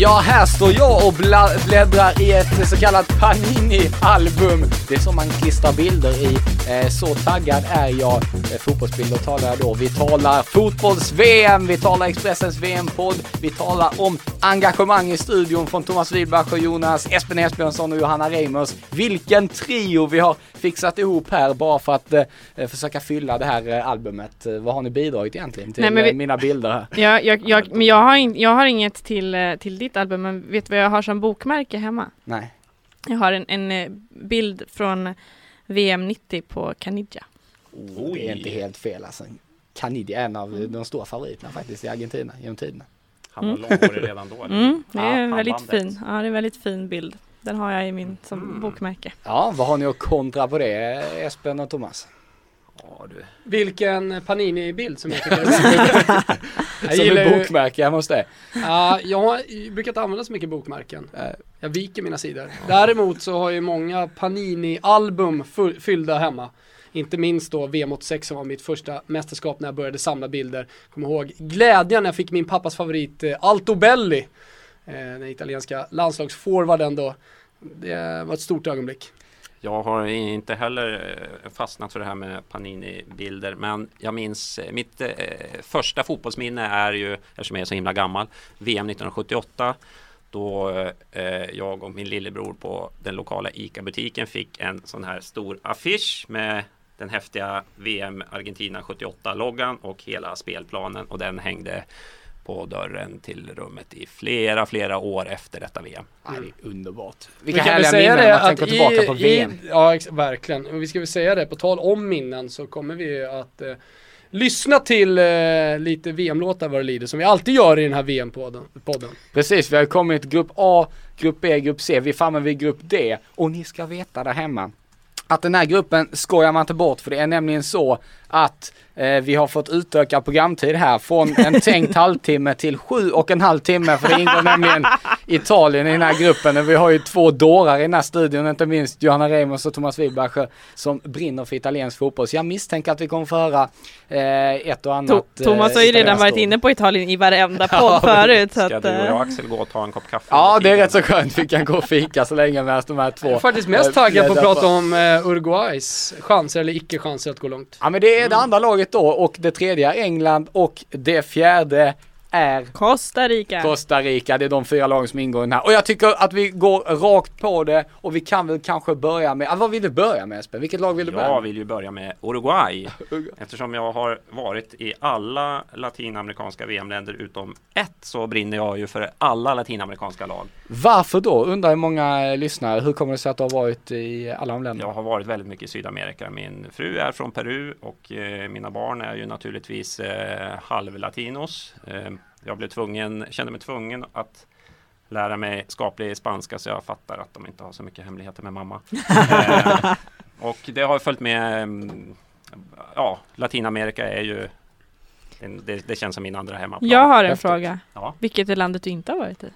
Ja, här står jag och bläddrar i ett så kallat Panini-album. Det är som man klistrar bilder i. Eh, så taggad är jag. Eh, fotbollsbilder talar jag då. Vi talar fotbolls-VM, vi talar Expressens VM-podd, vi talar om engagemang i studion från Thomas Wilbach och Jonas, Espen Esbjörnsson och Johanna Reimers. Vilken trio vi har fixat ihop här bara för att eh, försöka fylla det här eh, albumet. Vad har ni bidragit egentligen till Nej, vi- mina bilder här? Ja, jag, jag, men jag har, in, jag har inget till, till ditt album, men vet du vad jag har som bokmärke hemma? Nej. Jag har en, en eh, bild från VM 90 på Caniggia. Oh, det är inte helt fel alltså. Canidia är en av de stora favoriterna faktiskt i Argentina genom tiderna. Han var långhårig redan då. Mm, det är Ja, en väldigt fin, ja det är en väldigt fin bild. Den har jag i min som Mm. bokmärke. Ja, vad har ni att kontra på det Espen och Thomas? Ja, du. Vilken Panini-bild som jag tycker är. Jag Som ett ju- bokmärke hemma hos dig. Ja, jag har- brukar inte använda så mycket bokmärken. Jag viker mina sidor. Däremot så har jag många Panini-album fyllda hemma. Inte minst då VM 86 som var mitt första mästerskap när jag började samla bilder. Kommer ihåg glädjen när jag fick min pappas favorit eh, Alto Belli. Eh, den italienska landslagsforwarden då. Det var ett stort ögonblick. Jag har inte heller eh, fastnat för det här med Panini-bilder men jag minns eh, mitt eh, första fotbollsminne är ju, eftersom jag är så himla gammal, VM 1978 då eh, jag och min lillebror på den lokala ICA-butiken fick en sån här stor affisch med den häftiga VM Argentina 78-loggan och hela spelplanen och den hängde på dörren till rummet i flera, flera år efter detta VM. ja, det är underbart. Vi Vilka kan väl härliga säga minnen det att tänker tillbaka i, på VM. I, ja, verkligen. Och vi ska väl säga det, på tal om minnen så kommer vi att eh, lyssna till eh, lite VM-låtar vad det lider, som vi alltid gör i den här VM-podden. podden. Precis, vi har kommit grupp A, grupp B, grupp C. Vi är framme vid grupp D. Och ni ska veta där hemma att den här gruppen skojar man inte bort för det är nämligen så att eh, vi har fått utöka programtid här från en tänkt halvtimme till sju och en halv timme för det ingår nämligen Italien i den här gruppen och vi har ju två dårar i den här studion, inte minst Johanna Reimers och Thomas Wilbacher som brinner för italiensk fotboll. Så jag misstänker att vi kommer få höra eh, ett och annat. To- Thomas har ju eh, redan varit inne på Italien i varenda Ja, podd förut. Så Ska att, du och eh, jag Axel gå och ta en kopp kaffe? Ja, det är rätt så skönt. Vi kan gå och fika så länge medan de här två. Jag är faktiskt mest eh, taggad på att prata om eh, Eh, Uruguays chanser eller icke-chanser att gå långt. Ja men det är det andra laget då och det tredje är England och det fjärde är Costa Rica. Costa Rica. Det är de fyra lagen som ingår i den här. Och jag tycker att vi går rakt på det och vi kan väl kanske börja med, ah, vad vill du börja med Espen? Vilket lag vill du börja Jag med? vill ju börja med Uruguay eftersom jag har varit i alla latinamerikanska VM-länder utom ett så brinner jag ju för alla latinamerikanska lag. Varför då? Undrar många lyssnare. Hur kommer det sig att du har varit i alla de länderna? Jag har varit väldigt mycket i Sydamerika. Min fru är från Peru och eh, mina barn är ju naturligtvis eh, halvlatinos. Eh, jag blev tvungen, kände mig tvungen att lära mig skaplig spanska så jag fattar att de inte har så mycket hemligheter med mamma. eh, och det har följt med mm, Ja, Latinamerika är ju det, det känns som min andra hemmaplan. Jag har en Häftigt. fråga. Ja. Vilket är landet du inte har varit i?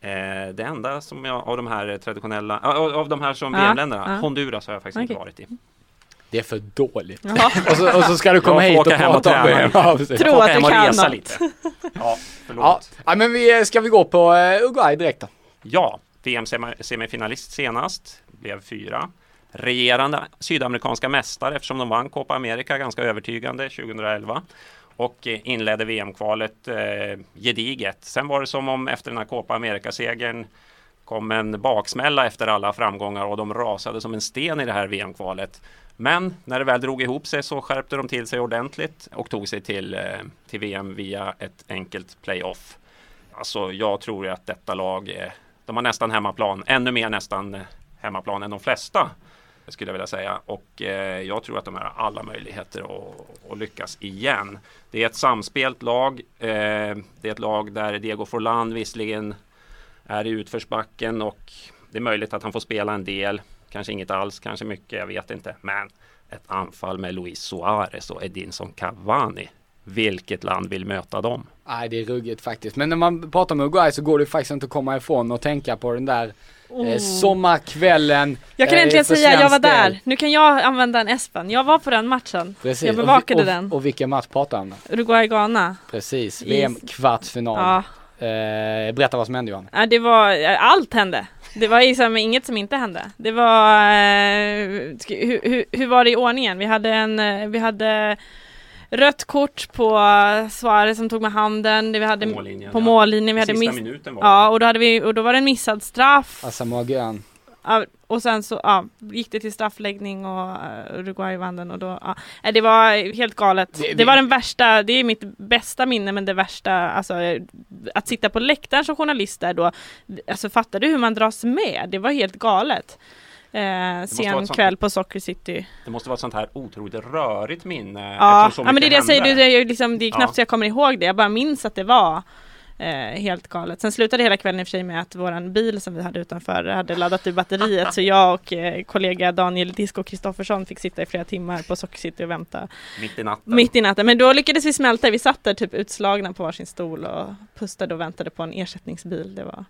Eh, det enda som jag, av de här traditionella, av, av de här som VM-länderna, ja. Honduras har jag faktiskt inte Okej. varit i. Det är för dåligt. Jaha. och, så, och så ska du komma hit och hem och prata om träna det. Ja. Tro att du och kan resa lite. Ja, förlåt. Ja, ja men vi, ska vi gå på eh, Uruguay direkt då? Ja, VM-semifinalist senast, blev fyra. Regerande sydamerikanska mästare eftersom de vann Copa America ganska övertygande 2011. Och eh, inledde VM-kvalet eh, gediget. Sen var det som om efter den här Copa America-segern kom en baksmälla efter alla framgångar och de rasade som en sten i det här VM-kvalet. Men när det väl drog ihop sig så skärpte de till sig ordentligt och tog sig till, eh, till VM via ett enkelt playoff. Alltså jag tror ju att detta lag, är, de har nästan hemmaplan, ännu mer nästan eh, hemmaplan än de flesta. Skulle jag vilja säga. Och eh, jag tror att de har alla möjligheter att, att lyckas igen. Det är ett samspelt lag. Eh, det är ett lag där Diego Forlan visserligen är i utförsbacken och det är möjligt att han får spela en del. Kanske inget alls, kanske mycket, jag vet inte. Men ett anfall med Luis Suarez och Edinson Cavani. Vilket land vill möta dem? Nej det är ruggigt faktiskt. Men när man pratar om Uruguay så går det faktiskt inte att komma ifrån och tänka på den där eh, sommarkvällen. Jag kan eh, äntligen säga jag var del. där. Nu kan jag använda en Espen. Jag var på den matchen. Precis. Jag bevakade och, och, den. Och vilken match pratar han om? Uruguay-Ghana. Precis, VM-kvartsfinal. Ja. Eh, berätta vad som hände Johan. Ja, det var, allt hände. Det var liksom inget som inte hände. Det var, eh, hur, hur, hur var det i ordningen? Vi hade en, eh, vi hade rött kort på Suarez som tog med handen, det vi hade På mållinjen, på ja. mållinjen, vi hade Sista miss, minuten var ja det. och då hade vi, och då var det en missad straff. Asamoah Gyan. Och sen så ja, gick det till straffläggning och uh, Uruguay vann den och då, ja. Det var helt galet. Det- Det, det- var den värsta, det är mitt bästa minne men det värsta, alltså eh, att sitta på läktaren som journalist där då, alltså fattar du hur man dras med? Det var helt galet. Eh, sen kväll på Socker City. Det måste vara ett sånt här otroligt rörigt minne. Ja, ja men det är det jag säger, det är, liksom, det är knappt Ja. så jag kommer ihåg det, jag bara minns att det var Eh, helt galet. Sen slutade hela kvällen i och för sig med att våran bil som vi hade utanför hade laddat ur batteriet så jag och eh, kollega Daniel Disco Kristoffersson fick sitta i flera timmar på Socker City och vänta Mitt i natten. mitt i natten. Men då lyckades vi smälta, vi satt där typ utslagna på varsin stol och pustade och väntade på en ersättningsbil. Det var...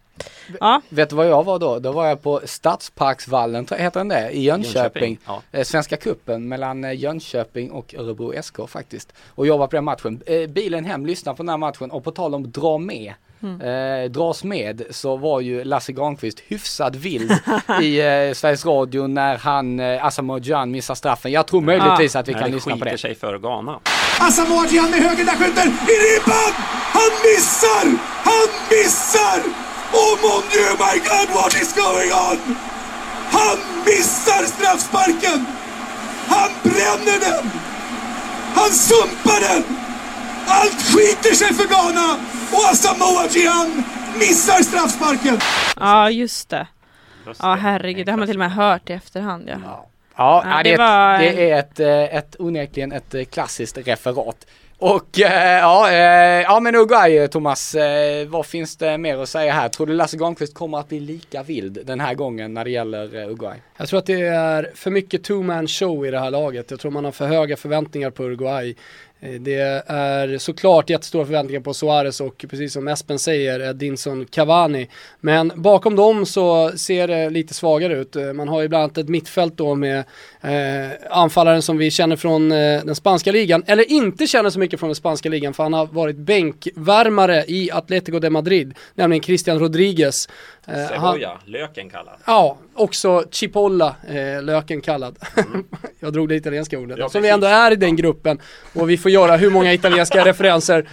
Ja, Vet du vad jag var då? Då var jag på Stadsparksvallen, heter den det? I Jönköping. Ja. Eh, Svenska kuppen mellan eh, Jönköping och Örebro SK faktiskt. Och jag var på den matchen. Eh, bilen hem, lyssnade på den här matchen och på tal om dra med. Eh, dras med så var ju Lasse Granqvist hyfsad vild i eh, Sveriges Radio när han, eh, Asamoah Gyan missar straffen. Jag tror möjligtvis att vi kan lyssna på det. sig för Ghana. Asamoah Gyan med höger, där skjuter i ribban! Han missar! Han missar! Oh mon dieu, my god, what is going on? Han missar straffsparken! Han bränner den! Han sumpar den! Allt skiter sig för Ghana! Och Asamoah Gyan missar straffsparken! ja just det. Just Ja herregud, det har man till och med hört i efterhand. Ja. Ja, Ja, nej, det det, var- är ett, det är ett, eh, ett onekligen ett eh, klassiskt referat. Och eh, ja, ja men Uruguay Thomas, vad finns det mer att säga här? Tror du Lasse Granqvist kommer att bli lika vild den här gången när det gäller eh, Uruguay? Jag tror att det är för mycket two-man show i det här laget. Jag tror man har för höga förväntningar på Uruguay. Eh, Det är såklart jättestora förväntningar på Suarez och precis som Espen säger, Edinson Cavani. Men bakom dem så ser det lite svagare ut. Eh, Man har ju bland annat ett mittfält då med eh, anfallaren som vi känner från eh, den spanska ligan, eller inte känner så mycket från den spanska ligan för han har varit bänkvärmare i Atletico de Madrid, nämligen Christian Rodriguez. Eh, han- Cebolla, löken kallad. Ja, också Chipolla, eh, löken kallad. jag drog det italienska ordet. Ja, Eftersom vi ändå är i den gruppen och vi får göra hur många italienska referenser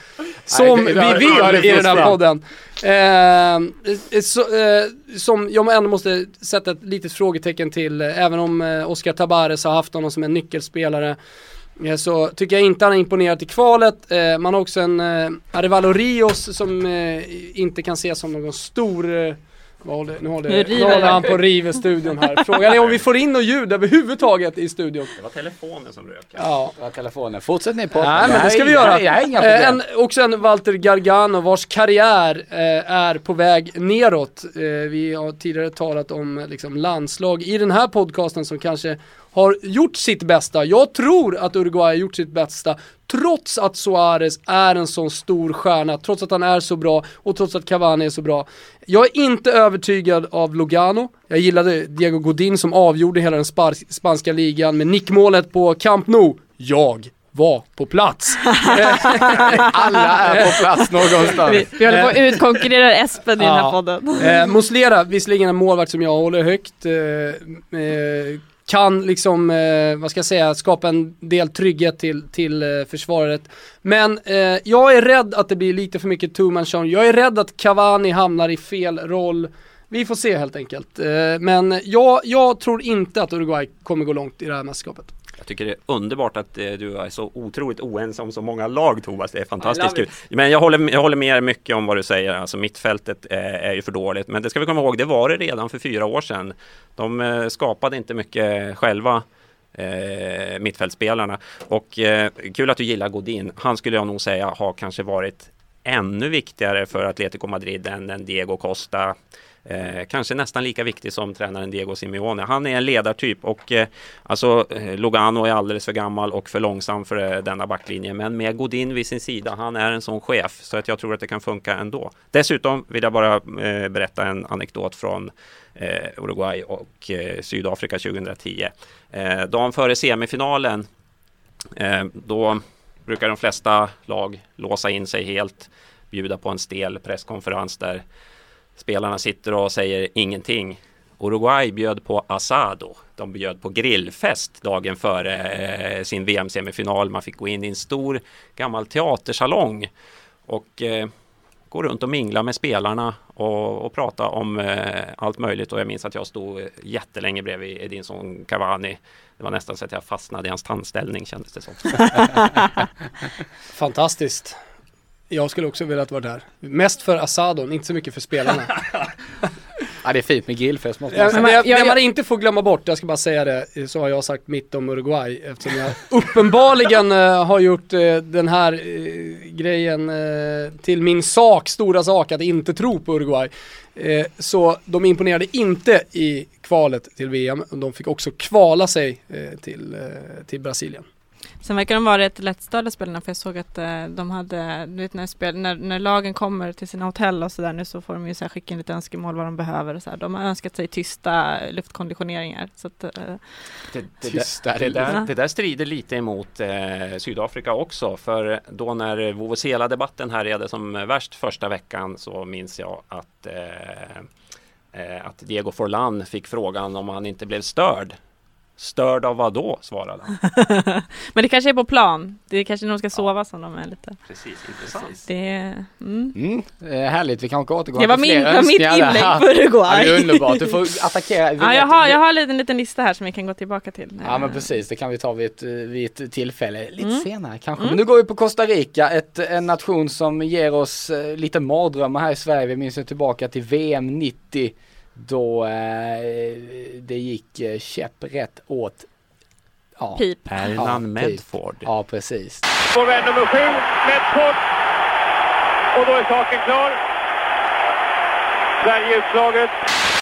som Nej, det- vi det vill i den här podden. Eh, så, eh, som jag ändå måste sätta ett litet frågetecken till, eh, även om eh, Oscar Tabares har haft honom som en nyckelspelare eh, så tycker jag inte han har imponerat i kvalet. Man har också en eh, Arevalo Rios som inte kan ses som någon stor håller, nu håller, Nu river håller det. han på att riva studion här. Frågan är om vi får in något ljud överhuvudtaget i studion. Det var telefonen som rök. Ja. Ja, telefonen. Fortsätt ni på. Nej men det ska vi göra. Har inga Eh, problem. en, också en Walter Gargano vars karriär eh, är på väg neråt. Eh, vi har tidigare talat om eh, liksom, landslag i den här podcasten som kanske har gjort sitt bästa. Jag tror att Uruguay har gjort sitt bästa trots att Suarez är en sån stor stjärna, trots att han är så bra och trots att Cavani är så bra. Jag är inte övertygad av Lugano. Jag gillade Diego Godin som avgjorde hela den spanska ligan med nickmålet på Camp Nou. Jag var på plats. Alla är på plats någonstans. Vi, vi håller på att utkonkurrera Espen i den här Ja. podden. Eh, Muslera, visserligen en målvakt som jag håller högt, eh, eh, kan liksom, eh, vad ska jag säga, skapa en del trygghet till, till eh, försvaret. Men eh, jag är rädd att det blir lite för mycket two man show. Jag är rädd att Cavani hamnar i fel roll. Vi får se helt enkelt. Eh, men jag, jag tror inte att Uruguay kommer gå långt i det här mästerskapet. Jag tycker det är underbart att eh, du är så otroligt oense om så många lag Thomas. Det är fantastiskt kul. Men jag håller, jag håller med mycket om vad du säger. Alltså mittfältet eh, är ju för dåligt. Men det ska vi komma ihåg, det var det redan för fyra år sedan. De eh, skapade inte mycket själva. Eh, mittfältsspelarna och eh, kul att du gillar Godin. Han skulle jag nog säga har kanske varit ännu viktigare för Atletico Madrid än, än Diego Costa Eh, kanske nästan lika viktig som tränaren Diego Simeone. Han är en ledartyp och eh, alltså eh, Lugano är alldeles för gammal och för långsam för eh, denna backlinje. Men med Godin vid sin sida, han är en sån chef så att jag tror att det kan funka ändå. Dessutom vill jag bara eh, berätta en anekdot från eh, Uruguay och eh, Sydafrika 2010. Eh, dagen före semifinalen eh, då brukar de flesta lag låsa in sig helt, bjuda på en stel presskonferens där spelarna sitter och säger ingenting. Uruguay bjöd på asado. De bjöd på grillfest dagen före eh, sin VM-semifinal. Man fick gå in i en stor gammal teatersalong och eh, gå runt och mingla med spelarna och, och prata om eh, allt möjligt. Och jag minns att jag stod jättelänge bredvid Edinson Cavani. Det var nästan så att jag fastnade i hans tandställning kändes det som. Fantastiskt. Jag skulle också velat vara där. Mest för Asadon, inte så mycket för spelarna. Ja, det är fint med grillfest måste man Ja, säga. men jag- jag- man inte får glömma bort, jag ska bara säga det, så har jag sagt mitt om Uruguay eftersom jag uppenbarligen eh, har gjort eh, den här eh, grejen till min sak, stora sak att inte tro på Uruguay. Så de imponerade inte i kvalet till VM, de fick också kvala sig till, till Brasilien. Sen verkar de vara rätt lättstörda spelarna för jag såg att eh, de hade, du vet när, spel, när, när lagen kommer till sina hotell och sådär nu så får de ju så här skicka in lite önskemål vad de behöver och så här. De har önskat sig tysta luftkonditioneringar. Så att, eh, Det, det, Tysta det, där, det där strider lite emot eh, Sydafrika också. För då när Vuvuzela-debatten härjade som värst första veckan så minns jag att, eh, eh, att Diego Forlan fick frågan om han inte blev störd. Störd av vad då? svarade han. men det kanske är på plan. Det är kanske när de ska sova som de är lite. Precis, intressant. Det, är- mm. Mm, eh, härligt, vi kanske återgår det var, till min, fler det var mitt önskningar inlägg på Ja, det är underbart, du får attackera. Ja, jag har, jag har en liten, liten lista här som vi kan gå tillbaka till. Ja men precis, det kan vi ta vid ett, vid ett tillfälle lite Mm. senare kanske. Mm. Men nu går vi på Costa Rica, ett, en nation som ger oss eh, lite mardrömmar här i Sverige. Vi minns ju tillbaka till VM 90 då eh, det gick eh, käpprätt åt ja, Pip. Typ. Medford. ja precis. Vår vän nummer sju, Medford. Och då är saken klar. Sverige utslaget.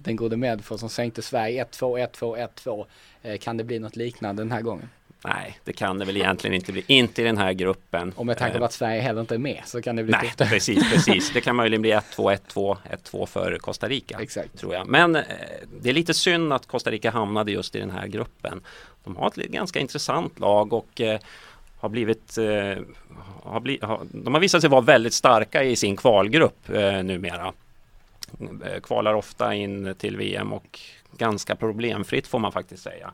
Den gode Medford som sänkte Sverige 1-2, 1-2, 1-2. Eh, kan det bli något liknande den här gången? Nej, det kan det väl egentligen inte bli. Inte i den här gruppen. Och med tanke Eh, på att Sverige heller inte är med så kan det bli Nej, tufft. precis, precis. Det kan möjligen bli 1-2, 1-2, 1-2 för Costa Rica. Exakt. Tror jag. Men eh, det är lite synd att Costa Rica hamnade just i den här gruppen. De har ett ganska intressant lag och eh, har blivit eh, har bli, har, De har visat sig vara väldigt starka i sin kvalgrupp eh, numera. Eh, Kvalar ofta in till VM och ganska problemfritt får man faktiskt säga.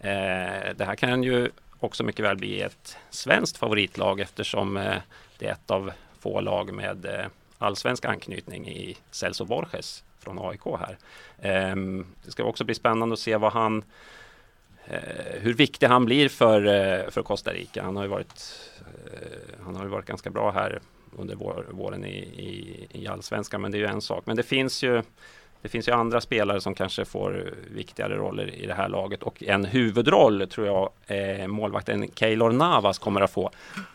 Eh, det här kan ju också mycket väl bli ett svenskt favoritlag eftersom eh, det är ett av få lag med eh, allsvensk anknytning i Celso Borges från AIK här. Ehm, det ska också bli spännande att se vad han eh, hur viktig han blir för, eh, för Costa Rica. Han har ju varit, eh, han har ju varit ganska bra här under vår, våren i, i, i allsvenskan, men det är ju en sak. Men det finns ju det finns ju andra spelare som kanske får viktigare roller i det här laget och en huvudroll tror jag eh, målvakten Keylor Navas kommer att få.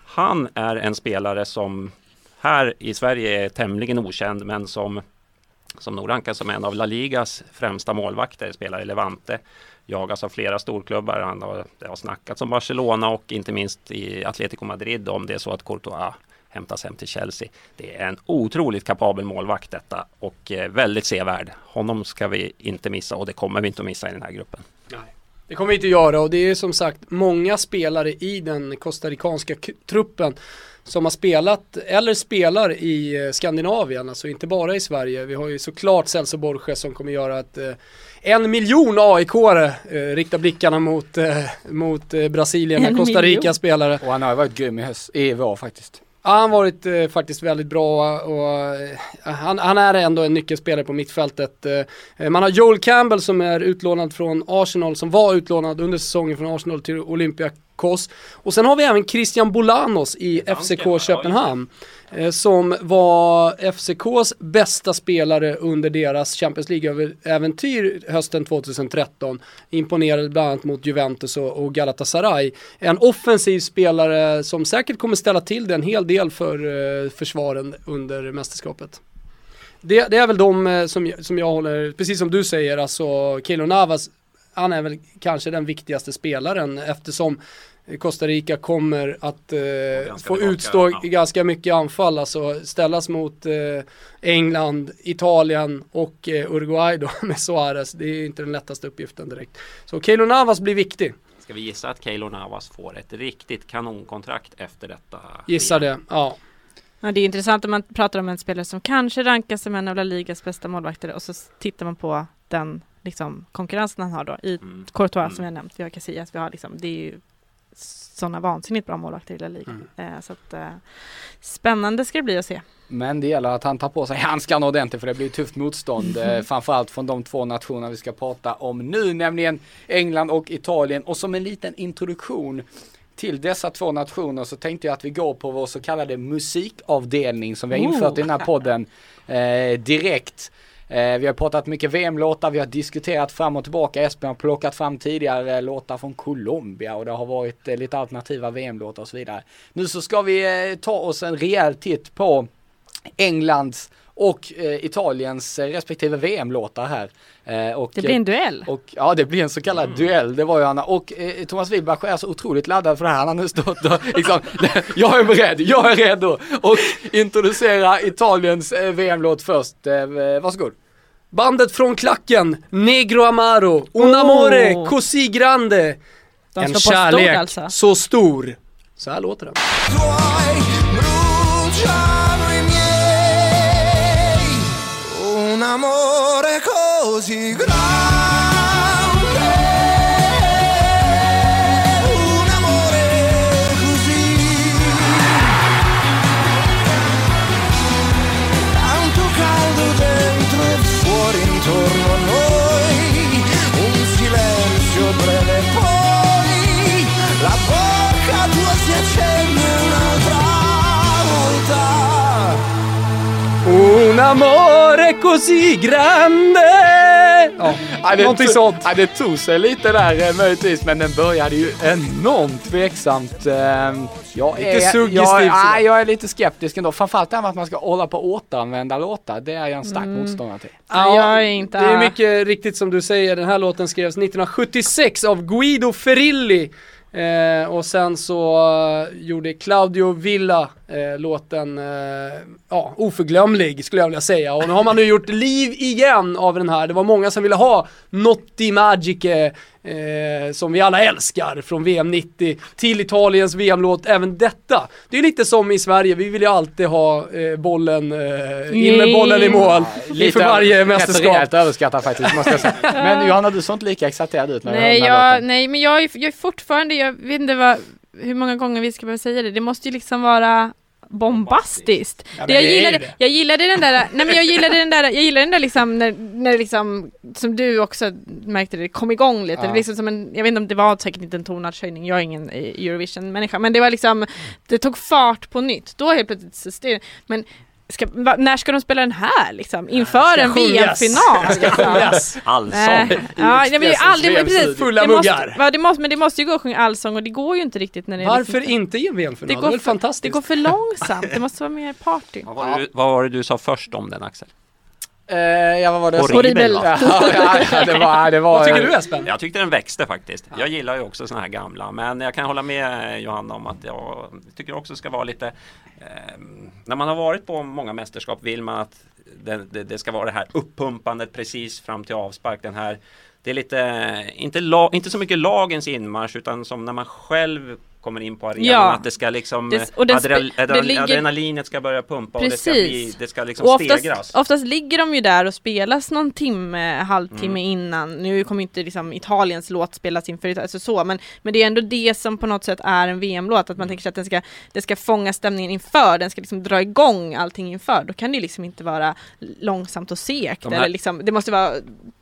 Han är en spelare som här i Sverige är tämligen okänd men som som nog rankas som en av La Ligas främsta målvakter, spelar i Levante. Jagas av flera storklubbar. Han har, det har snackats om Barcelona och inte minst i Atletico Madrid om det är så att Courtois hämtas hem till Chelsea. Det är en otroligt kapabel målvakt detta och eh, väldigt sevärd. Honom ska vi inte missa och det kommer vi inte att missa i den här gruppen. Det kommer vi inte göra och det är som sagt många spelare i den costaricanska k- truppen som har spelat eller spelar i eh, Skandinavien, alltså inte bara i Sverige. Vi har ju såklart Celso Borges som kommer göra att eh, en miljon AIK-are eh, riktar blickarna mot, eh, mot Brasilien En med Costa miljon? Rica spelare. Och han har varit grym i, höst, i vår faktiskt. Ja, han har varit eh, faktiskt väldigt bra och eh, han, han är ändå en nyckelspelare på mittfältet. Eh, eh, man har Joel Campbell som är utlånad från Arsenal, som var utlånad under säsongen från Arsenal till Olympiakos. Och sen har vi även Christian Bolanos i FCK Köpenhamn. eh, som var FCKs bästa spelare under deras Champions League-äventyr hösten 2013. Imponerade bland annat mot Juventus och, Galatasaray. En offensiv spelare som säkert kommer ställa till det en hel del för eh, försvaren under mästerskapet. det, det är väl de eh, som, som jag håller, precis som du säger, alltså Keylor Navas, han är väl kanske den viktigaste spelaren eftersom Costa Rica kommer att eh, få tillbaka, utstå ja. ganska mycket anfall, alltså ställas mot eh, England, Italien och eh, Uruguay då med Suarez. Det är inte den lättaste uppgiften direkt. Så Keylor Navas blir viktig, Ska vi gissa att Keylor Navas får ett riktigt kanonkontrakt efter detta? gissar VM? det. Ja. Ja, det är intressant om man pratar om en spelare som kanske rankas som en av La Ligas bästa målvakter och så tittar man på den liksom, konkurrensen han har då i Mm. Courtois Mm. som jag nämnt, vi har Casillas, vi har liksom, det är ju sådana vansinnigt bra målvakter i La Liga. Mm. Eh, så att, eh, spännande ska det bli att se. Men det gäller att han tar på sig handskarna ordentligt för det blir tufft motstånd. eh, framförallt från de två nationerna vi ska prata om nu, nämligen England och Italien. Och som en liten introduktion till dessa två nationer så tänkte jag att vi går på vår så kallade musikavdelning som vi har infört i den här podden eh, direkt. Eh, vi har pratat mycket VM-låtar, vi har diskuterat fram och tillbaka. Espen har plockat fram tidigare låtar från Colombia och det har varit eh, lite alternativa VM-låtar och så vidare. Nu så ska vi eh, ta oss en rejäl titt på Englands och Italiens respektive VM-låtar här. Och, Det blir en duell. och ja, det blir en så kallad duell, det var ju Anna. Och eh, Thomas Wilbach är så otroligt laddad för det här. Han har nu stått och liksom, jag är beredd, jag är redo. Och introducera Italiens eh, VM-låt först. Eh, varsågod. Bandet från klacken, Negro Amaro, Un amore Oh. così grande. De en kärlek alltså. så stor. Så här låter den. un amore così grande amore così grande. Ja, Ja, det, någonting sånt. Ja, det tog sig lite där eh, möjligtvis, men den började ju enormt tveksamt. Eh, Jag Lite är, suggestiv jag, ja, jag är lite skeptisk ändå. Framförallt det här med att man ska hålla på att återanvända låtar. Det är jag en stark Mm. motståndare till. Ja, jag är inte- Det är mycket riktigt som du säger, den här låten skrevs 1976 av Guido Ferilli. Eh, och sen så eh, gjorde Claudio Villa eh, låten, eh, ja, oförglömlig skulle jag vilja säga. Och nu har man nu gjort liv igen av den här. Det var många som ville ha Notti Magiche, eh, som vi alla älskar, från VM 90 till Italiens VM-låt, även detta. Det är lite som i Sverige, vi vill ju alltid ha eh, bollen, eh, in med bollen i mål inför varje mästerskap. rejält överskattat faktiskt, måste jag säga. Men Johanna, du såg inte lika exalterad ut när du Nej, jag, låten. nej, men jag är, jag är fortfarande, jag vet inte vad, hur många gånger vi ska behöva säga det. Det måste ju liksom vara bombastiskt. Ja, det jag, det gillade, det. jag gillade den där, nej men jag gillade den där, jag gillade den där liksom när, när liksom, som du också märkte det, kom igång lite. Ja. Det liksom som en, jag vet inte om det var säkert inte en tonartshöjning, jag är ingen eh, Eurovision-människa, men det var liksom, det tog fart på nytt. Då helt plötsligt men ska, va, när ska de spela den här liksom? Inför en. VM-final? Ska sjungas. Allsång. Ja, aldrig, men precis, Fulla det måste, muggar. va, det måste, men det måste ju gå att sjunga allsång och det går ju inte riktigt när det är Varför liksom, inte i en VM-final? det Det, går är väl för- fantastiskt? Det går för långsamt, det måste vara mer party. Vad var, det, du- vad var det du sa först om den Axel? Eh, ja, vad var det? Horribel. Ja, ja, det var, det var... Vad tycker du Espen? Jag tyckte den växte faktiskt. Jag gillar ju också såna här gamla, men jag kan hålla med Johanna om att jag tycker också ska vara lite eh, När man har varit på många mästerskap vill man att det, det, det ska vara det här uppumpandet precis fram till avspark. Den här det är lite, inte, la, inte så mycket lagens inmarsch utan som när man själv kommer in på arenan Ja. att det ska liksom Det- och den adrenal, det adrenal, ligger- adrenalinet ska börja pumpa och det ska, Precis. bli, det ska liksom Och oftast, stegras. oftast ligger de ju där och spelas någon timme, halvtimme Mm. innan. Nu kommer inte liksom Italiens låt spelas inför, alltså så, men, men det är ändå det som på något sätt är en VM-låt, att man tänker sig att den ska, det ska fånga stämningen inför, den ska liksom dra igång allting inför. Då kan det liksom inte vara långsamt och segt, eller liksom, det måste vara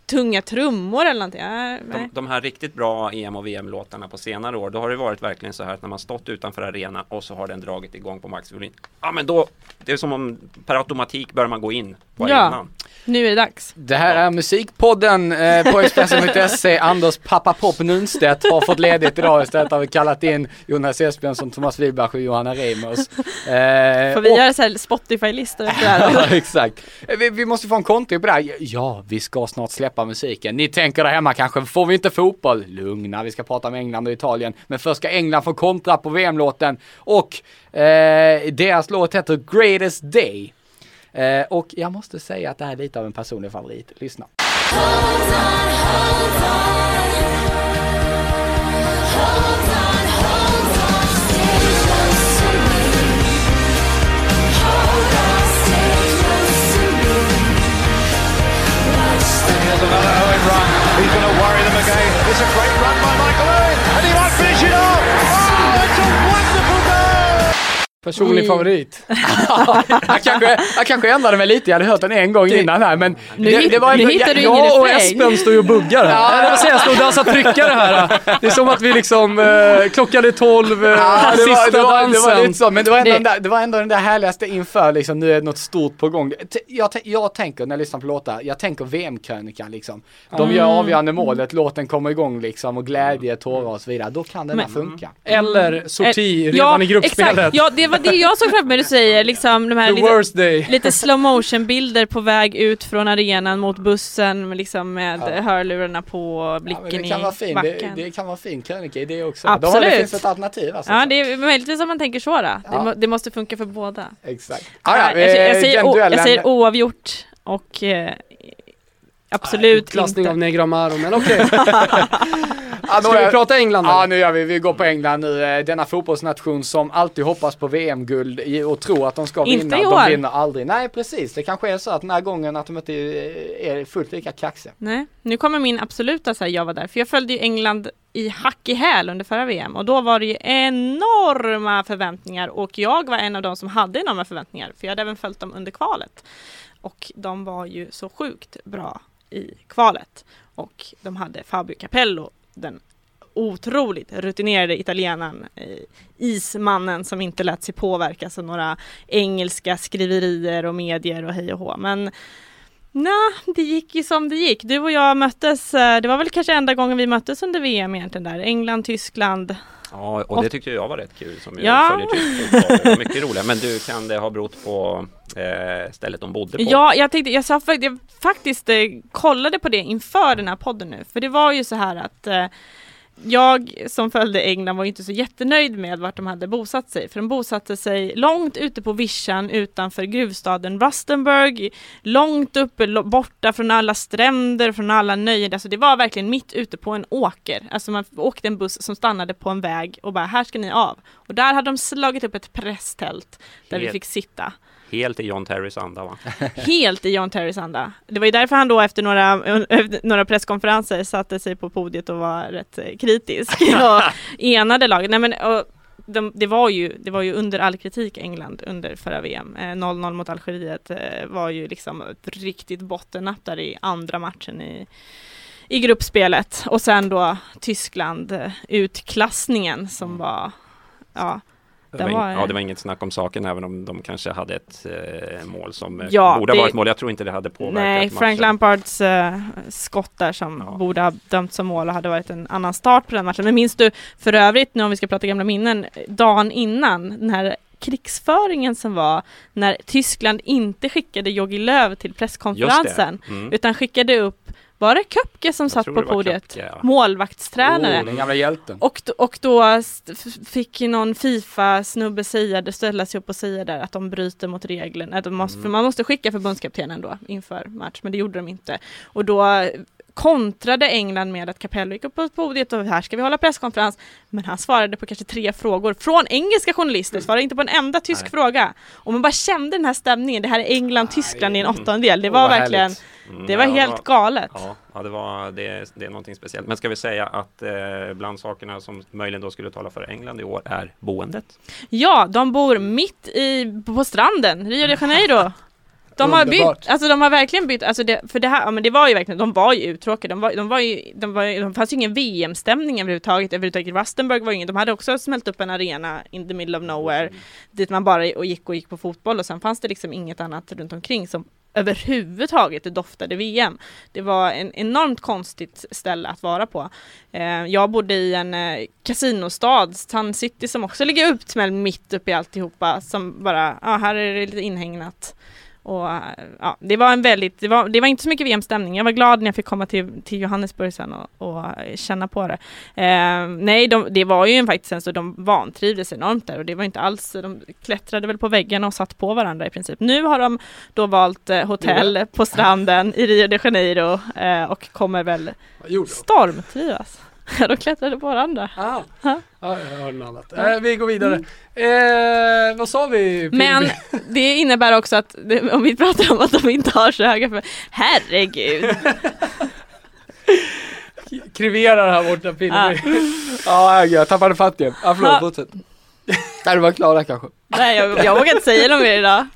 tunga trummor eller någonting. Äh, nej. De, de här riktigt bra EM och VM-låtarna på senare år, då har det varit verkligen så här att när man stått utanför arena och så har den dragit igång på maxvolym. Ja men då, det är som om per automatik börjar man gå in på Ja. arenan. Nu är det dags. Det här är Musikpodden eh, på Expressen.se. Anders pappa Pop Nunstedt har fått ledigt idag istället har vi kallat in Jonas Esbjörnsson, Thomas Wilbach och Johanna Reimers. Eh, Får vi och- göra så här Spotify-listor? Ja, exakt. Eh, Vi, vi måste få en kontring på det här. Ja, vi ska snart släppa musiken. Ni tänker där hemma kanske, får vi inte fotboll? Lugna, vi ska prata om England och Italien. Men först ska England få kontra på VM-låten. Och eh, deras låt heter Greatest Day. Eh, och jag måste säga att det här är lite av en personlig favorit. Lyssna. Here's Personlig favorit. jag, kanske, jag kanske ändrade mig lite, jag hade hört den en gång innan här men Nu hit- nu hittar du ingen Jag och. Espen står ju och buggar här. Säger jag, står och dansar tryckare här. Det är som att vi liksom, eh, klockan är tolv, eh, Ja, det, var, sista det, var, det var dansen. lite så, men det var, ändå Det- den där, det var ändå den där härligaste inför liksom, nu är det något stort på gång. Jag, jag tänker när jag lyssnar på låtar, jag tänker VM-krönikan liksom. De gör avgörande målet, låten kommer igång liksom och glädje, tårar och så vidare. Då kan den här funka. Eller sorti Eh, redan i gruppspelet. Exakt. Ja, det var det jag såg framför mig du säger, liksom de här lite, lite slow motion bilder på väg ut från arenan mot bussen med, liksom med Ja. hörlurarna på, Ja, blicken det kan i vara fin, backen. det, det kan vara fin krönika i det också. Har, det Absolut. finns ett alternativ alltså. Ja, det är möjligtvis om man tänker så då. Det, Ja. må, det måste funka för båda. Exakt. Ja, Ja, ja, jag, jag, eh, säger, o, jag säger oavgjort och eh, absolut Klassning inte. av Negra Amaro, men okej. Ja, Ska vi prata England Ja, då? nu gör vi. Vi går på England nu. Eh, Denna fotbollsnation som alltid hoppas på VM-guld i- och tror att de ska Inte vinna. i De år. vinner aldrig. Nej, precis. Det kanske är så att den här gången att de inte eh, är fullt lika kaxiga. Nej, nu kommer min absoluta så här, jag var där, för jag följde ju England i hack i häl under förra VM och då var det ju enorma förväntningar och jag var en av de som hade enorma förväntningar för jag hade även följt dem under kvalet. Och de var ju så sjukt bra i kvalet och de hade Fabio Capello, den otroligt rutinerade italienaren, eh, ismannen som inte lät sig påverkas av några engelska skriverier och medier och hej och hå. Men Nej, det gick ju som det gick. Du och jag möttes, eh, det var väl kanske enda gången vi möttes under VM egentligen där. England, Tyskland. Ja, och det tyckte jag var rätt kul som Ja. följer var mycket roligt. Men du, kan det ha berott på eh, stället de bodde på? Ja, jag tänkte, jag, sa, jag faktiskt eh, kollade på det inför den här podden nu. För det var ju så här att eh, jag som följde England var inte så jättenöjd med vart de hade bosatt sig. För de bosatte sig långt ute på vischan utanför gruvstaden Rustenburg. Långt uppe, borta från alla stränder, från alla nöjen. Alltså det var verkligen mitt ute på en åker. Alltså man åkte en buss som stannade på en väg och bara här ska ni av. Och där hade de slagit upp ett presstält där vi Helt- fick sitta. Helt i John Terrys anda va? Helt i John Terrys anda. Det var ju därför han då efter några, efter några presskonferenser satte sig på podiet och var rätt eh, kritisk och enade laget. Nej men och de, det, var ju, det var ju under all kritik England under förra VM. Eh, 0-0 mot Algeriet eh, var ju liksom ett riktigt bottennapp där i andra matchen i, i gruppspelet. Och sen då Tyskland, eh, utklassningen som var, ja, Det var, ja, det var inget snack om saken även om de kanske hade ett eh, mål som eh, Ja, borde ha varit mål. Jag tror inte det hade påverkat Nej, matchen. Frank Lampards eh, skott där som Ja. borde ha dömts som mål och hade varit en annan start på den matchen. Men minns du för övrigt, nu om vi ska prata gamla minnen, dagen innan den här krigsföringen som var när Tyskland inte skickade Jogi Löw till presskonferensen. Mm. utan skickade upp, var det Köpke som satt på podiet? Köpke, ja. Målvaktstränare. Oh, den gamla hjälten. Och, och då fick någon Fifa-snubbe säga, det ställa sig upp och säga där att de bryter mot reglerna. Att de måste, Mm. För man måste skicka förbundskaptenen då inför match, men det gjorde de inte. Och då kontrade England med att Capello gick upp på podiet och här ska vi hålla presskonferens. Men han svarade på kanske tre frågor från engelska journalister, svarade inte på en enda tysk Nej. fråga. Och man bara kände den här stämningen, det här är England-Tyskland i en åttondel. Det var vad verkligen, härligt. Mm, det var ja, helt galet. Ja, ja det, var, det, det är någonting speciellt. Men ska vi säga att eh, bland sakerna som möjligen då skulle tala för England i år är boendet? Ja, de bor mitt i, på stranden, Rio de Janeiro. De har Underbart. bytt, alltså de har verkligen bytt, alltså det, för det här, ja men det var ju verkligen, de var ju uttråkade, de var, de var ju, de var ju, de fanns ju ingen VM-stämning överhuvudtaget, överhuvudtaget Rustenburg var ju ingen, de hade också smält upp en arena in the middle of nowhere, dit man bara och gick och gick på fotboll och sen fanns det liksom inget annat runt omkring som överhuvudtaget det doftade VM. Det var en enormt konstigt ställe att vara på. Eh, jag bodde i en eh, kasinostad, Sun City, som också ligger uppsmälld mitt uppe i alltihopa, som bara, ja här är det lite inhägnat. Och ja, det var en väldigt, det var, det var inte så mycket VM-stämning. Jag var glad när jag fick komma till, till Johannesburg sen och, och eh, känna på det. Eh, nej, de, det var ju faktiskt en så de vantrivdes enormt där och det var inte alls, de klättrade väl på väggarna och satt på varandra i princip. Nu har de då valt eh, hotell på stranden i Rio de Janeiro eh, och kommer väl stormtrivas. de klättrade på varandra. Ah. Ja. Ja, jag hörde något annat. Eh, vi går vidare. Eh, vad sa vi? Men det innebär också att, det, om vi pratar om att de inte har så höga för herregud. Kriverar här borta, Pille. Ja, jag tappade fattningen. Ja, Ja. förlåt, fortsätt. Nej, du var klar där kanske. Nej, jag, jag vågar inte säga något mer idag.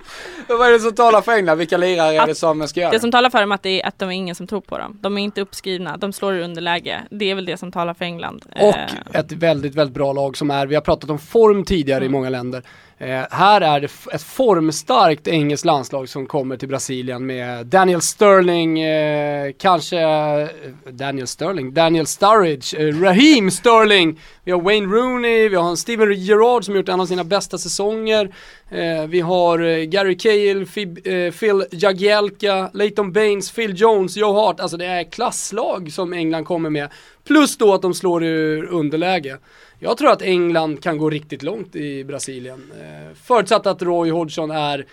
Vad är det som talar för England? Vilka lirare är det som ska göra Det som talar för dem att det är att de är ingen som tror på dem. De är inte uppskrivna, de slår i underläge. Det är väl det som talar för England. Och Eh, ett väldigt, väldigt bra lag som är, vi har pratat om form tidigare i många länder. Eh, här är det ett formstarkt engelskt landslag som kommer till Brasilien med Daniel Sterling, eh, kanske eh, Daniel Sterling, Daniel Sturridge, eh, Raheem Sterling, vi har Wayne Rooney, vi har en Steven Gerrard som gjort en av sina bästa säsonger. Eh, vi har eh, Gary Cahill, Fib, eh, Phil Jagielka, Leighton Baines, Phil Jones, Joe Hart. Alltså det är klasslag som England kommer med. Plus då att de slår ur underläge. Jag tror att England kan gå riktigt långt i Brasilien. Eh, förutsatt att Roy Hodgson är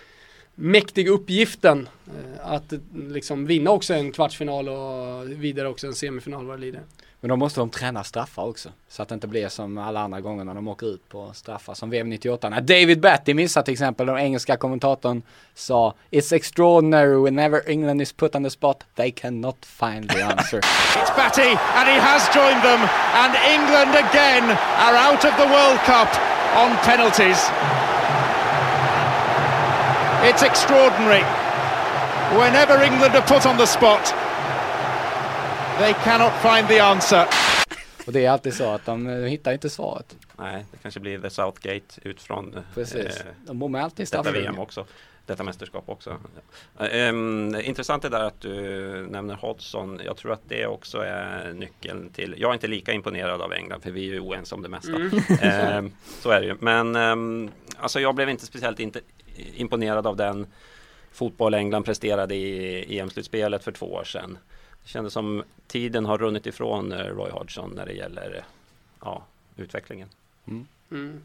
mäktig uppgiften eh, att liksom vinna också en kvartsfinal och vidare också en semifinal vad det lider. Men då måste de träna straffar också. Så att det inte blir som alla andra gånger när de åker ut på straffar. Som VM 98. När David Batty missade till exempel. Den engelska kommentatorn sa It's extraordinary whenever England is put on the spot. They cannot find the answer. It's Batty, and he has joined them. And England again are out of the World Cup on penalties. It's extraordinary. Whenever England are put on the spot, they cannot find the answer. Och det är alltid så att de, de hittar inte svaret. Nej, det kanske blir The Southgate utifrån Precis. eh, De bommar alltid i detta. VM också. Detta mästerskap också. Eh, ehm, intressant är där att du nämner Hodgson. Jag tror att det också är nyckeln till. Jag är inte lika imponerad av England för vi är ju oense om det mesta. Ehm, så är det ju. Men ehm, alltså jag blev inte speciellt inte imponerad av den fotboll England presterade i EM-slutspelet för två år sedan. Det kändes som tiden har runnit ifrån eh, Roy Hodgson när det gäller ja, utvecklingen. Mm.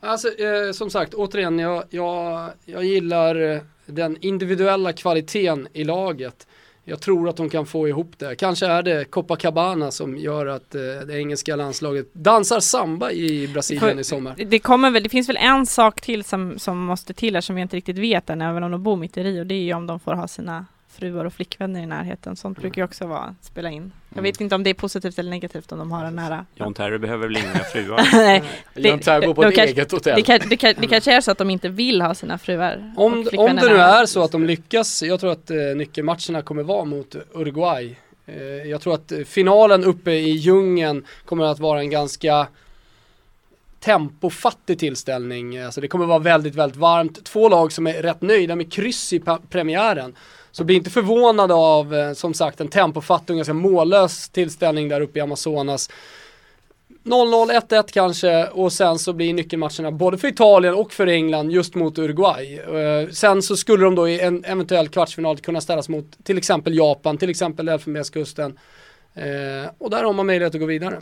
Alltså eh, som sagt, återigen, jag, jag, jag gillar eh, den individuella kvaliteten i laget. Jag tror att de kan få ihop det. Kanske är det Copacabana som gör att eh, det engelska landslaget dansar samba i Brasilien För- i sommar. Det kommer väl, det finns väl en sak till som, som måste till här som vi inte riktigt vet än, även om de bor mitt i Rio. Det är ju om de får ha sina fruar och flickvänner i närheten. Sånt brukar ju också vara, spela in. Jag vet inte om det är positivt eller negativt om de har en nära. John Terry behöver väl inga fruar? Nej, John Terry bor på ett kanske- eget hotell. det, kan, det, kan, det kanske är så att de inte vill ha sina fruar Om, om det nu är så att de lyckas, jag tror att eh, nyckelmatcherna kommer vara mot Uruguay. Eh, jag tror att eh, finalen uppe i djungeln kommer att vara en ganska tempofattig tillställning. Alltså det kommer vara väldigt, väldigt varmt. Två lag som är rätt nöjda med kryss i premiären. Så bli inte förvånade av, eh, som sagt, en tempofattig och ganska mållös tillställning där uppe i Amazonas. 0-0, 1-1 kanske och sen så blir nyckelmatcherna både för Italien och för England just mot Uruguay. Eh, sen så skulle de då i en eventuell kvartsfinal kunna ställas mot till exempel Japan, till exempel Elfenbenskusten. Eh, och där har man möjlighet att gå vidare.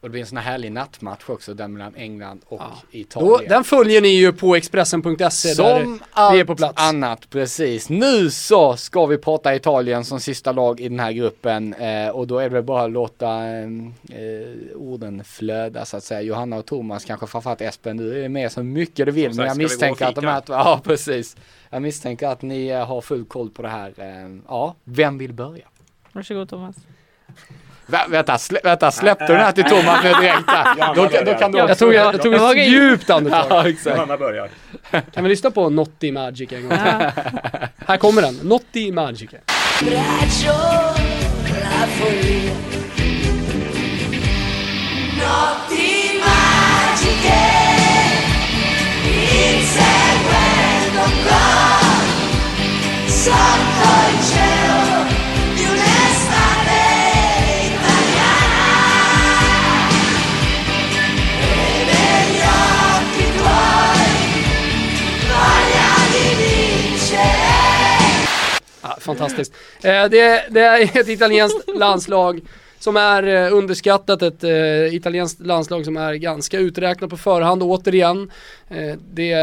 Och det blir en sån här härlig nattmatch också, den mellan England och Då, Italien. den följer ni ju på Expressen.se där Som vi är på plats. annat, precis. Nu så ska vi prata Italien som sista lag i den här gruppen eh, och då är det väl bara att låta eh, eh, orden flöda så att säga. Johanna och Thomas, kanske framförallt Espen, du är med så mycket du vill Som men jag misstänker att de här, ja precis. Jag misstänker att ni eh, har full koll på det här. Eh, ja, vem vill börja? Varsågod Thomas. Vä vänta, slä vänta, släppte du den här till Thomas nu direkt? Då, då kan du Jag också tog, jag, jag tog Jag ett djupt andetag. Ja, exakt. Börjar. Kan vi lyssna på Naughty Magic en gång till? Här kommer den, Naughty Magic. braccio fantastiskt. Eh, det, det är ett italienskt landslag som är eh, underskattat, ett eh, italienskt landslag som är ganska uträknat på förhand återigen. Eh, det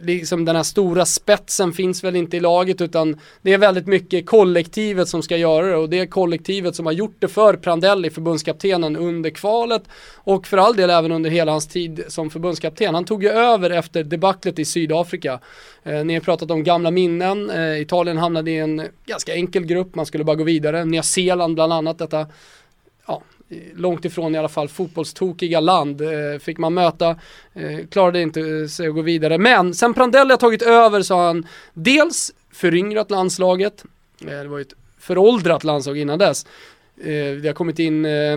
liksom den här stora spetsen finns väl inte i laget utan det är väldigt mycket kollektivet som ska göra det och det är kollektivet som har gjort det för Prandelli, förbundskaptenen under kvalet och för all del även under hela hans tid som förbundskapten. Han tog ju över efter debaclet i Sydafrika. Eh, ni har pratat om gamla minnen, eh, Italien hamnade i en ganska enkel grupp, man skulle bara gå vidare. Nya Zeeland bland annat, detta eh, ja, långt ifrån i alla fall fotbollstokiga land eh, fick man möta, eh, klarade inte eh, sig att gå vidare. Men sen Prandelli har tagit över så har han dels föryngrat landslaget, eh, det var ju ett föråldrat landslag innan dess. Eh, det har kommit in eh,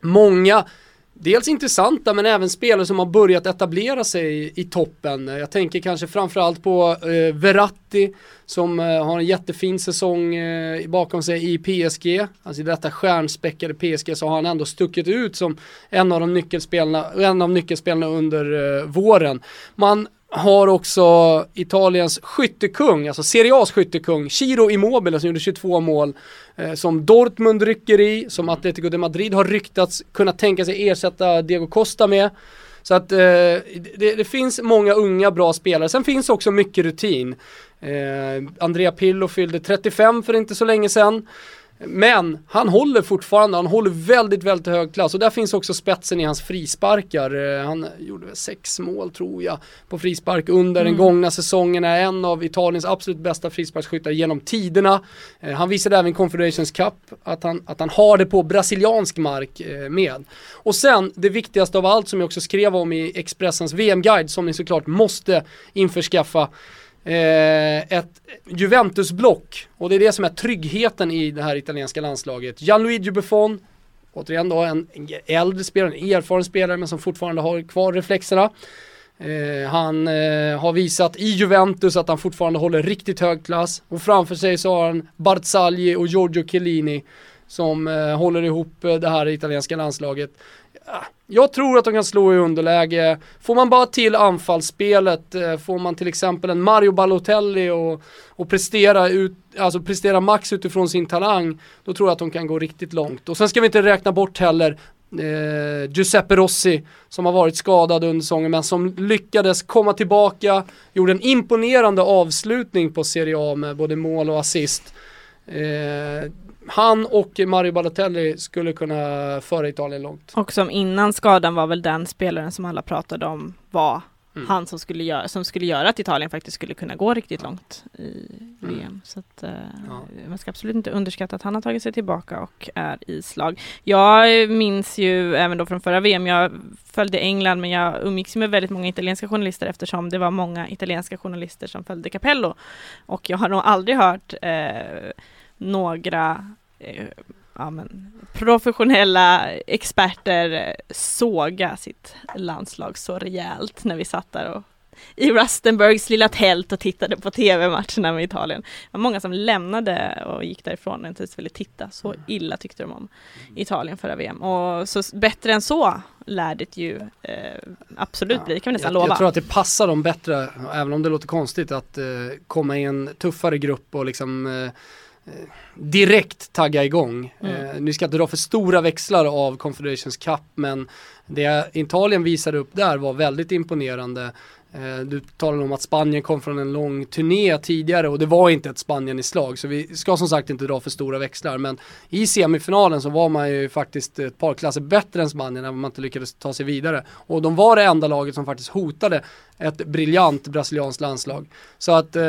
många dels intressanta men även spelare som har börjat etablera sig i toppen. Jag tänker kanske framförallt på eh, Verratti som eh, har en jättefin säsong eh, bakom sig i PSG. Alltså i detta stjärnspäckade PSG så har han ändå stuckit ut som en av de nyckelspelarna, en av nyckelspelarna under eh, våren. Man har också Italiens skyttekung, alltså Serie A's skyttekung, Ciro Immobile som gjorde 22 mål, eh, som Dortmund rycker i, som Atletico de Madrid har ryktats kunna tänka sig ersätta Diego Costa med. Så att eh, det, det, finns många unga bra spelare, sen finns också mycket rutin. Eh, Andrea Pillo fyllde 35 för inte så länge sedan. Men han håller fortfarande, han håller väldigt, väldigt hög klass och där finns också spetsen i hans frisparkar. Eh, han gjorde väl sex mål tror jag på frispark under mm. den gångna säsongen, är en av Italiens absolut bästa frisparksskyttar genom tiderna. Eh, han visade även Confederations Cup att han, att han har det på brasiliansk mark eh, med. Och sen det viktigaste av allt som jag också skrev om i Expressens VM-guide som ni såklart måste införskaffa Eh, ett Juventus-block och det är det som är tryggheten i det här italienska landslaget. Gianluigi Buffon, återigen då en äldre spelare, en erfaren spelare men som fortfarande har kvar reflexerna. Eh, han eh, har visat i Juventus att han fortfarande håller riktigt hög klass och framför sig så har han Barzagli och Giorgio Chiellini som eh, håller ihop eh, det här italienska landslaget Ah, jag tror att de kan slå i underläge. Får man bara till anfallsspelet, eh, får man till exempel en Mario Balotelli och, och prestera, ut, alltså prestera max utifrån sin talang, då tror jag att de kan gå riktigt långt. Och sen ska vi inte räkna bort heller eh, Giuseppe Rossi som har varit skadad under säsongen men som lyckades komma tillbaka, gjorde en imponerande avslutning på Serie A med både mål och assist. Eh, han och Mario Balotelli skulle kunna föra Italien långt. Och som innan skadan var väl den spelaren som alla pratade om var mm. han som skulle, göra, som skulle göra att Italien faktiskt skulle kunna gå riktigt långt i VM. Mm. Så att, uh, ja. man ska absolut inte underskatta att han har tagit sig tillbaka och är i slag. Jag minns ju även då från förra VM, jag följde England men jag umgicks med väldigt många italienska journalister eftersom det var många italienska journalister som följde Capello. Och jag har nog aldrig hört uh, några eh, ja, men, professionella experter såga sitt landslag så rejält när vi satt där och i Rustenburgs lilla tält och tittade på tv-matcherna med Italien. Det var många som lämnade och gick därifrån och inte ens ville titta. Så mm. illa tyckte de om Italien förra VM. Och så bättre än så lär det ju eh, absolut ja, bli, kan vi nästan jag, lova. Jag tror att det passar dem bättre, även om det låter konstigt, att eh, komma i en tuffare grupp och liksom eh, direkt tagga igång. Mm. Eh, nu ska inte dra för stora växlar av Confederations Cup men det Italien visade upp där var väldigt imponerande. Eh, du talade om att Spanien kom från en lång turné tidigare och det var inte ett Spanien i slag så vi ska som sagt inte dra för stora växlar men i semifinalen så var man ju faktiskt ett par klasser bättre än Spanien om man inte lyckades ta sig vidare och de var det enda laget som faktiskt hotade ett briljant brasilianskt landslag. Så att eh,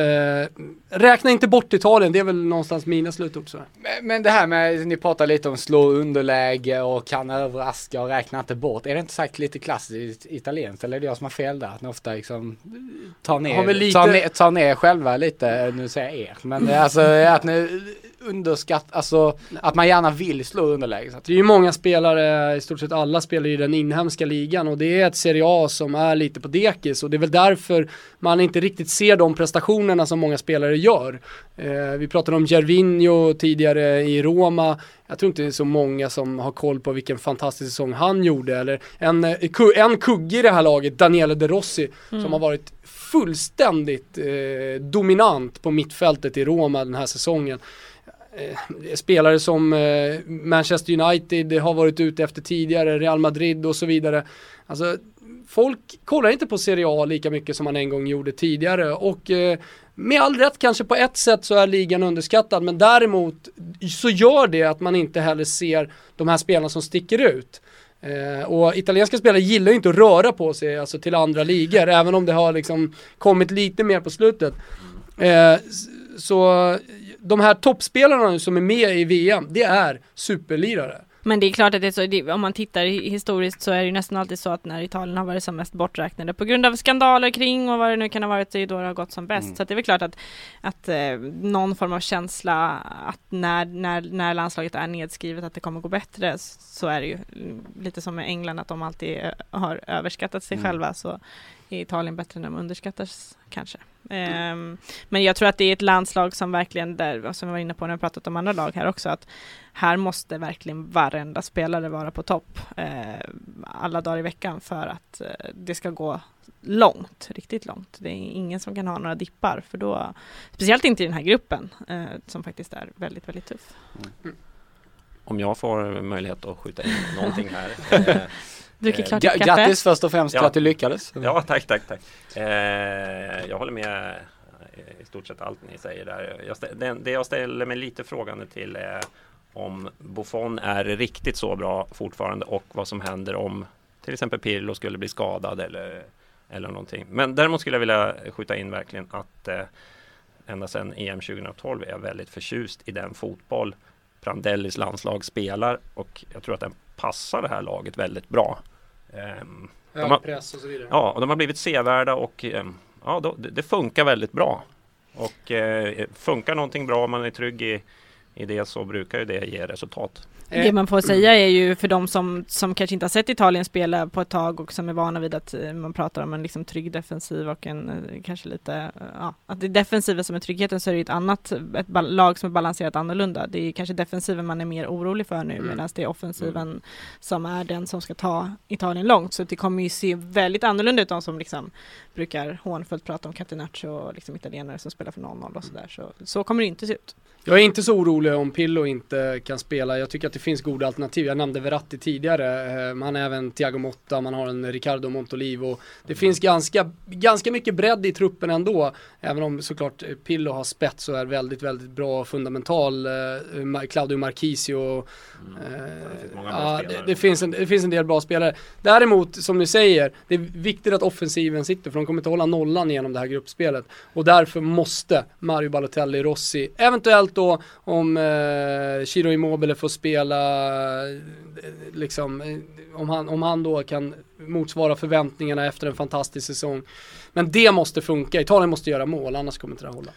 räkna inte bort Italien, det är väl någonstans mina slutord. Så. Men, men det här med, ni pratar lite om slå underläge och kan överraska och räkna inte bort. Är det inte sagt lite klassiskt italienskt eller är det jag som har fel där? Att ni ofta liksom tar ner, lite... tar ner, tar ner själva lite, nu säger jag er, men alltså att ni underskatt, alltså att man gärna vill slå underläge. Det är ju många spelare, i stort sett alla spelar i den inhemska ligan och det är ett Serie A som är lite på dekis och det är väl därför man inte riktigt ser de prestationerna som många spelare gör. Eh, vi pratade om Gervinho tidigare i Roma. Jag tror inte det är så många som har koll på vilken fantastisk säsong han gjorde. Eller en, eh, en kugge i det här laget, Daniele De Rossi, som har varit fullständigt eh, dominant på mittfältet i Roma den här säsongen. Eh, spelare som eh, Manchester United har varit ute efter tidigare, Real Madrid och så vidare. Alltså, folk kollar inte på Serie A lika mycket som man en gång gjorde tidigare och eh, med all rätt kanske på ett sätt så är ligan underskattad men däremot så gör det att man inte heller ser de här spelarna som sticker ut. Eh, och italienska spelare gillar ju inte att röra på sig alltså till andra ligor även om det har liksom kommit lite mer på slutet. Eh, så de här toppspelarna nu som är med i VM, det är superlirare. Men det är klart att det är så, det, om man tittar hi- historiskt så är det ju nästan alltid så att när Italien har varit som mest borträknade på grund av skandaler kring och vad det nu kan ha varit, det är då det har gått som bäst. Mm. Så att det är väl klart att, att eh, någon form av känsla att när, när, när landslaget är nedskrivet att det kommer gå bättre så är det ju mm, lite som med England att de alltid eh, har överskattat sig Mm. själva så är Italien bättre än de underskattas kanske. Ehm, men jag tror att det är ett landslag som verkligen, där, som vi var inne på när vi pratat om andra lag här också, att här måste verkligen varenda spelare vara på topp eh, alla dagar i veckan för att eh, det ska gå långt, riktigt långt. Det är ingen som kan ha några dippar för då, speciellt inte i den här gruppen eh, som faktiskt är väldigt, väldigt tuff. Om jag får möjlighet att skjuta in någonting här. Dricker Eh, klart ditt kaffe. grattis först och främst till Ja. att du lyckades. Ja, tack, tack, tack. Eh, jag håller med eh, i stort sett allt ni säger där. Jag stä- det, det jag ställer mig lite frågande till är om Buffon är riktigt så bra fortfarande och vad som händer om till exempel Pirlo skulle bli skadad eller, eller någonting. Men däremot skulle jag vilja skjuta in verkligen att eh, ända sedan EM 2012 är jag väldigt förtjust i den fotboll Prandellis landslag spelar och jag tror att den passar det här laget väldigt bra. Ehm, De har- Hög press och så vidare. Ja, och de har blivit sevärda och eh, ja, då, det, det funkar väldigt bra. Och eh, funkar någonting bra, man är trygg i, i det så brukar ju det ge resultat. Eh, Det man får säga är ju för de som, som kanske inte har sett Italien spela på ett tag och som är vana vid att eh, man pratar om en liksom trygg defensiv och en eh, kanske lite, ja, att det är defensiven som är tryggheten så är det ju ett annat, ett lag som är balanserat annorlunda. Det är kanske defensiven man är mer orolig för nu Mm. medan det är offensiven som är den som ska ta Italien långt. Så det kommer ju se väldigt annorlunda ut de som liksom brukar hånfullt prata om Catenaccio och liksom italienare som spelar för 0-0 och sådär. Så, så kommer det inte se ut. Jag är inte så orolig om Pillo inte kan spela. Jag tycker att det finns goda alternativ. Jag nämnde Verratti tidigare. Eh, Man har även Thiago Motta, man har en Ricardo Montolivo. Det finns ganska, ganska mycket bredd i truppen ändå. Även om såklart eh, Pillo har spets och är väldigt, väldigt bra och fundamental. Eh, Claudio Marchisio. Eh, finns många bra ja, det, det, finns en, det finns en del bra spelare. Däremot, som ni säger, det är viktigt att offensiven sitter för de kommer inte hålla nollan genom det här gruppspelet. Och därför måste Mario Balotelli Rossi, eventuellt då om eh, Chiro Immobile får spela, eh, liksom, eh, om han, om han då kan motsvara förväntningarna efter en fantastisk säsong. Men det måste funka, Italien måste göra mål, annars kommer inte det här hålla.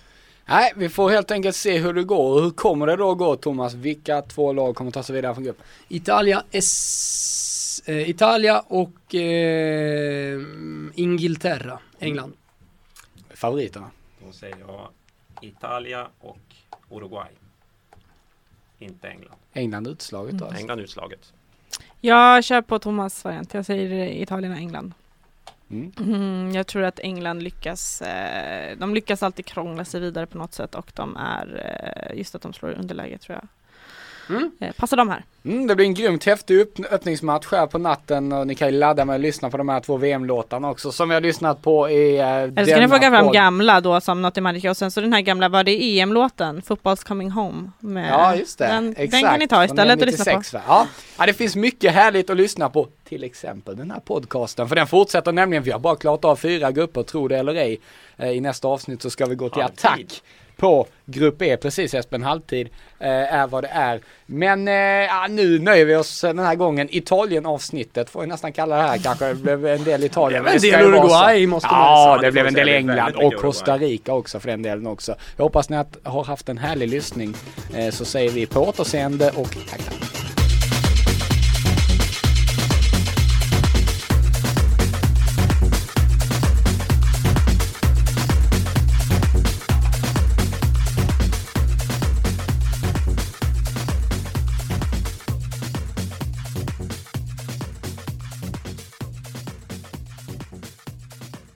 Nej, vi får helt enkelt se hur det går. Och hur kommer det då gå Thomas? Vilka två lag kommer ta sig vidare från gruppen? Italia, S, eh, Italia och eh, Ingilterra, England. Favoriterna? Då säger jag Italia och Uruguay. Inte England. England utslaget då alltså. England utslaget. Jag kör på Thomas variant. Jag säger Italien och England. Mm. Mm, jag tror att England lyckas, eh, de lyckas alltid krångla sig vidare på något sätt och de är, eh, just att de slår underläge tror jag. Mm. Eh, passar de här? Mm, det blir en grymt häftig upp- öppningsmatch här på natten och ni kan ju ladda med att lyssna på de här två VM-låtarna också som vi har lyssnat på i eh, Eller ska ni plocka fram gamla då som Något i Magica och sen så den här gamla, var det EM-låten? Football's coming home? Med, Ja just det, Den, exakt. den kan ni ta istället och lyssna på. 96, va? Ja. ja, det finns mycket härligt att lyssna på. Till exempel den här podcasten. För den fortsätter nämligen, vi har bara klarat av fyra grupper, tro det eller ej. Eh, I nästa avsnitt så ska vi gå till attack. På Grupp E. Precis Espen, halvtid eh, är vad det är. Men eh, ja, nu nöjer vi oss den här gången. Italien-avsnittet får vi nästan kalla det här kanske. Det blev en del Italien. Det men blev en del. Uruguay måste man Ja, säga. det Det blev en del England och. Costa Rica också för den delen också. Jag hoppas ni att, har haft en härlig lyssning. Eh, så säger vi på återseende och tack tack.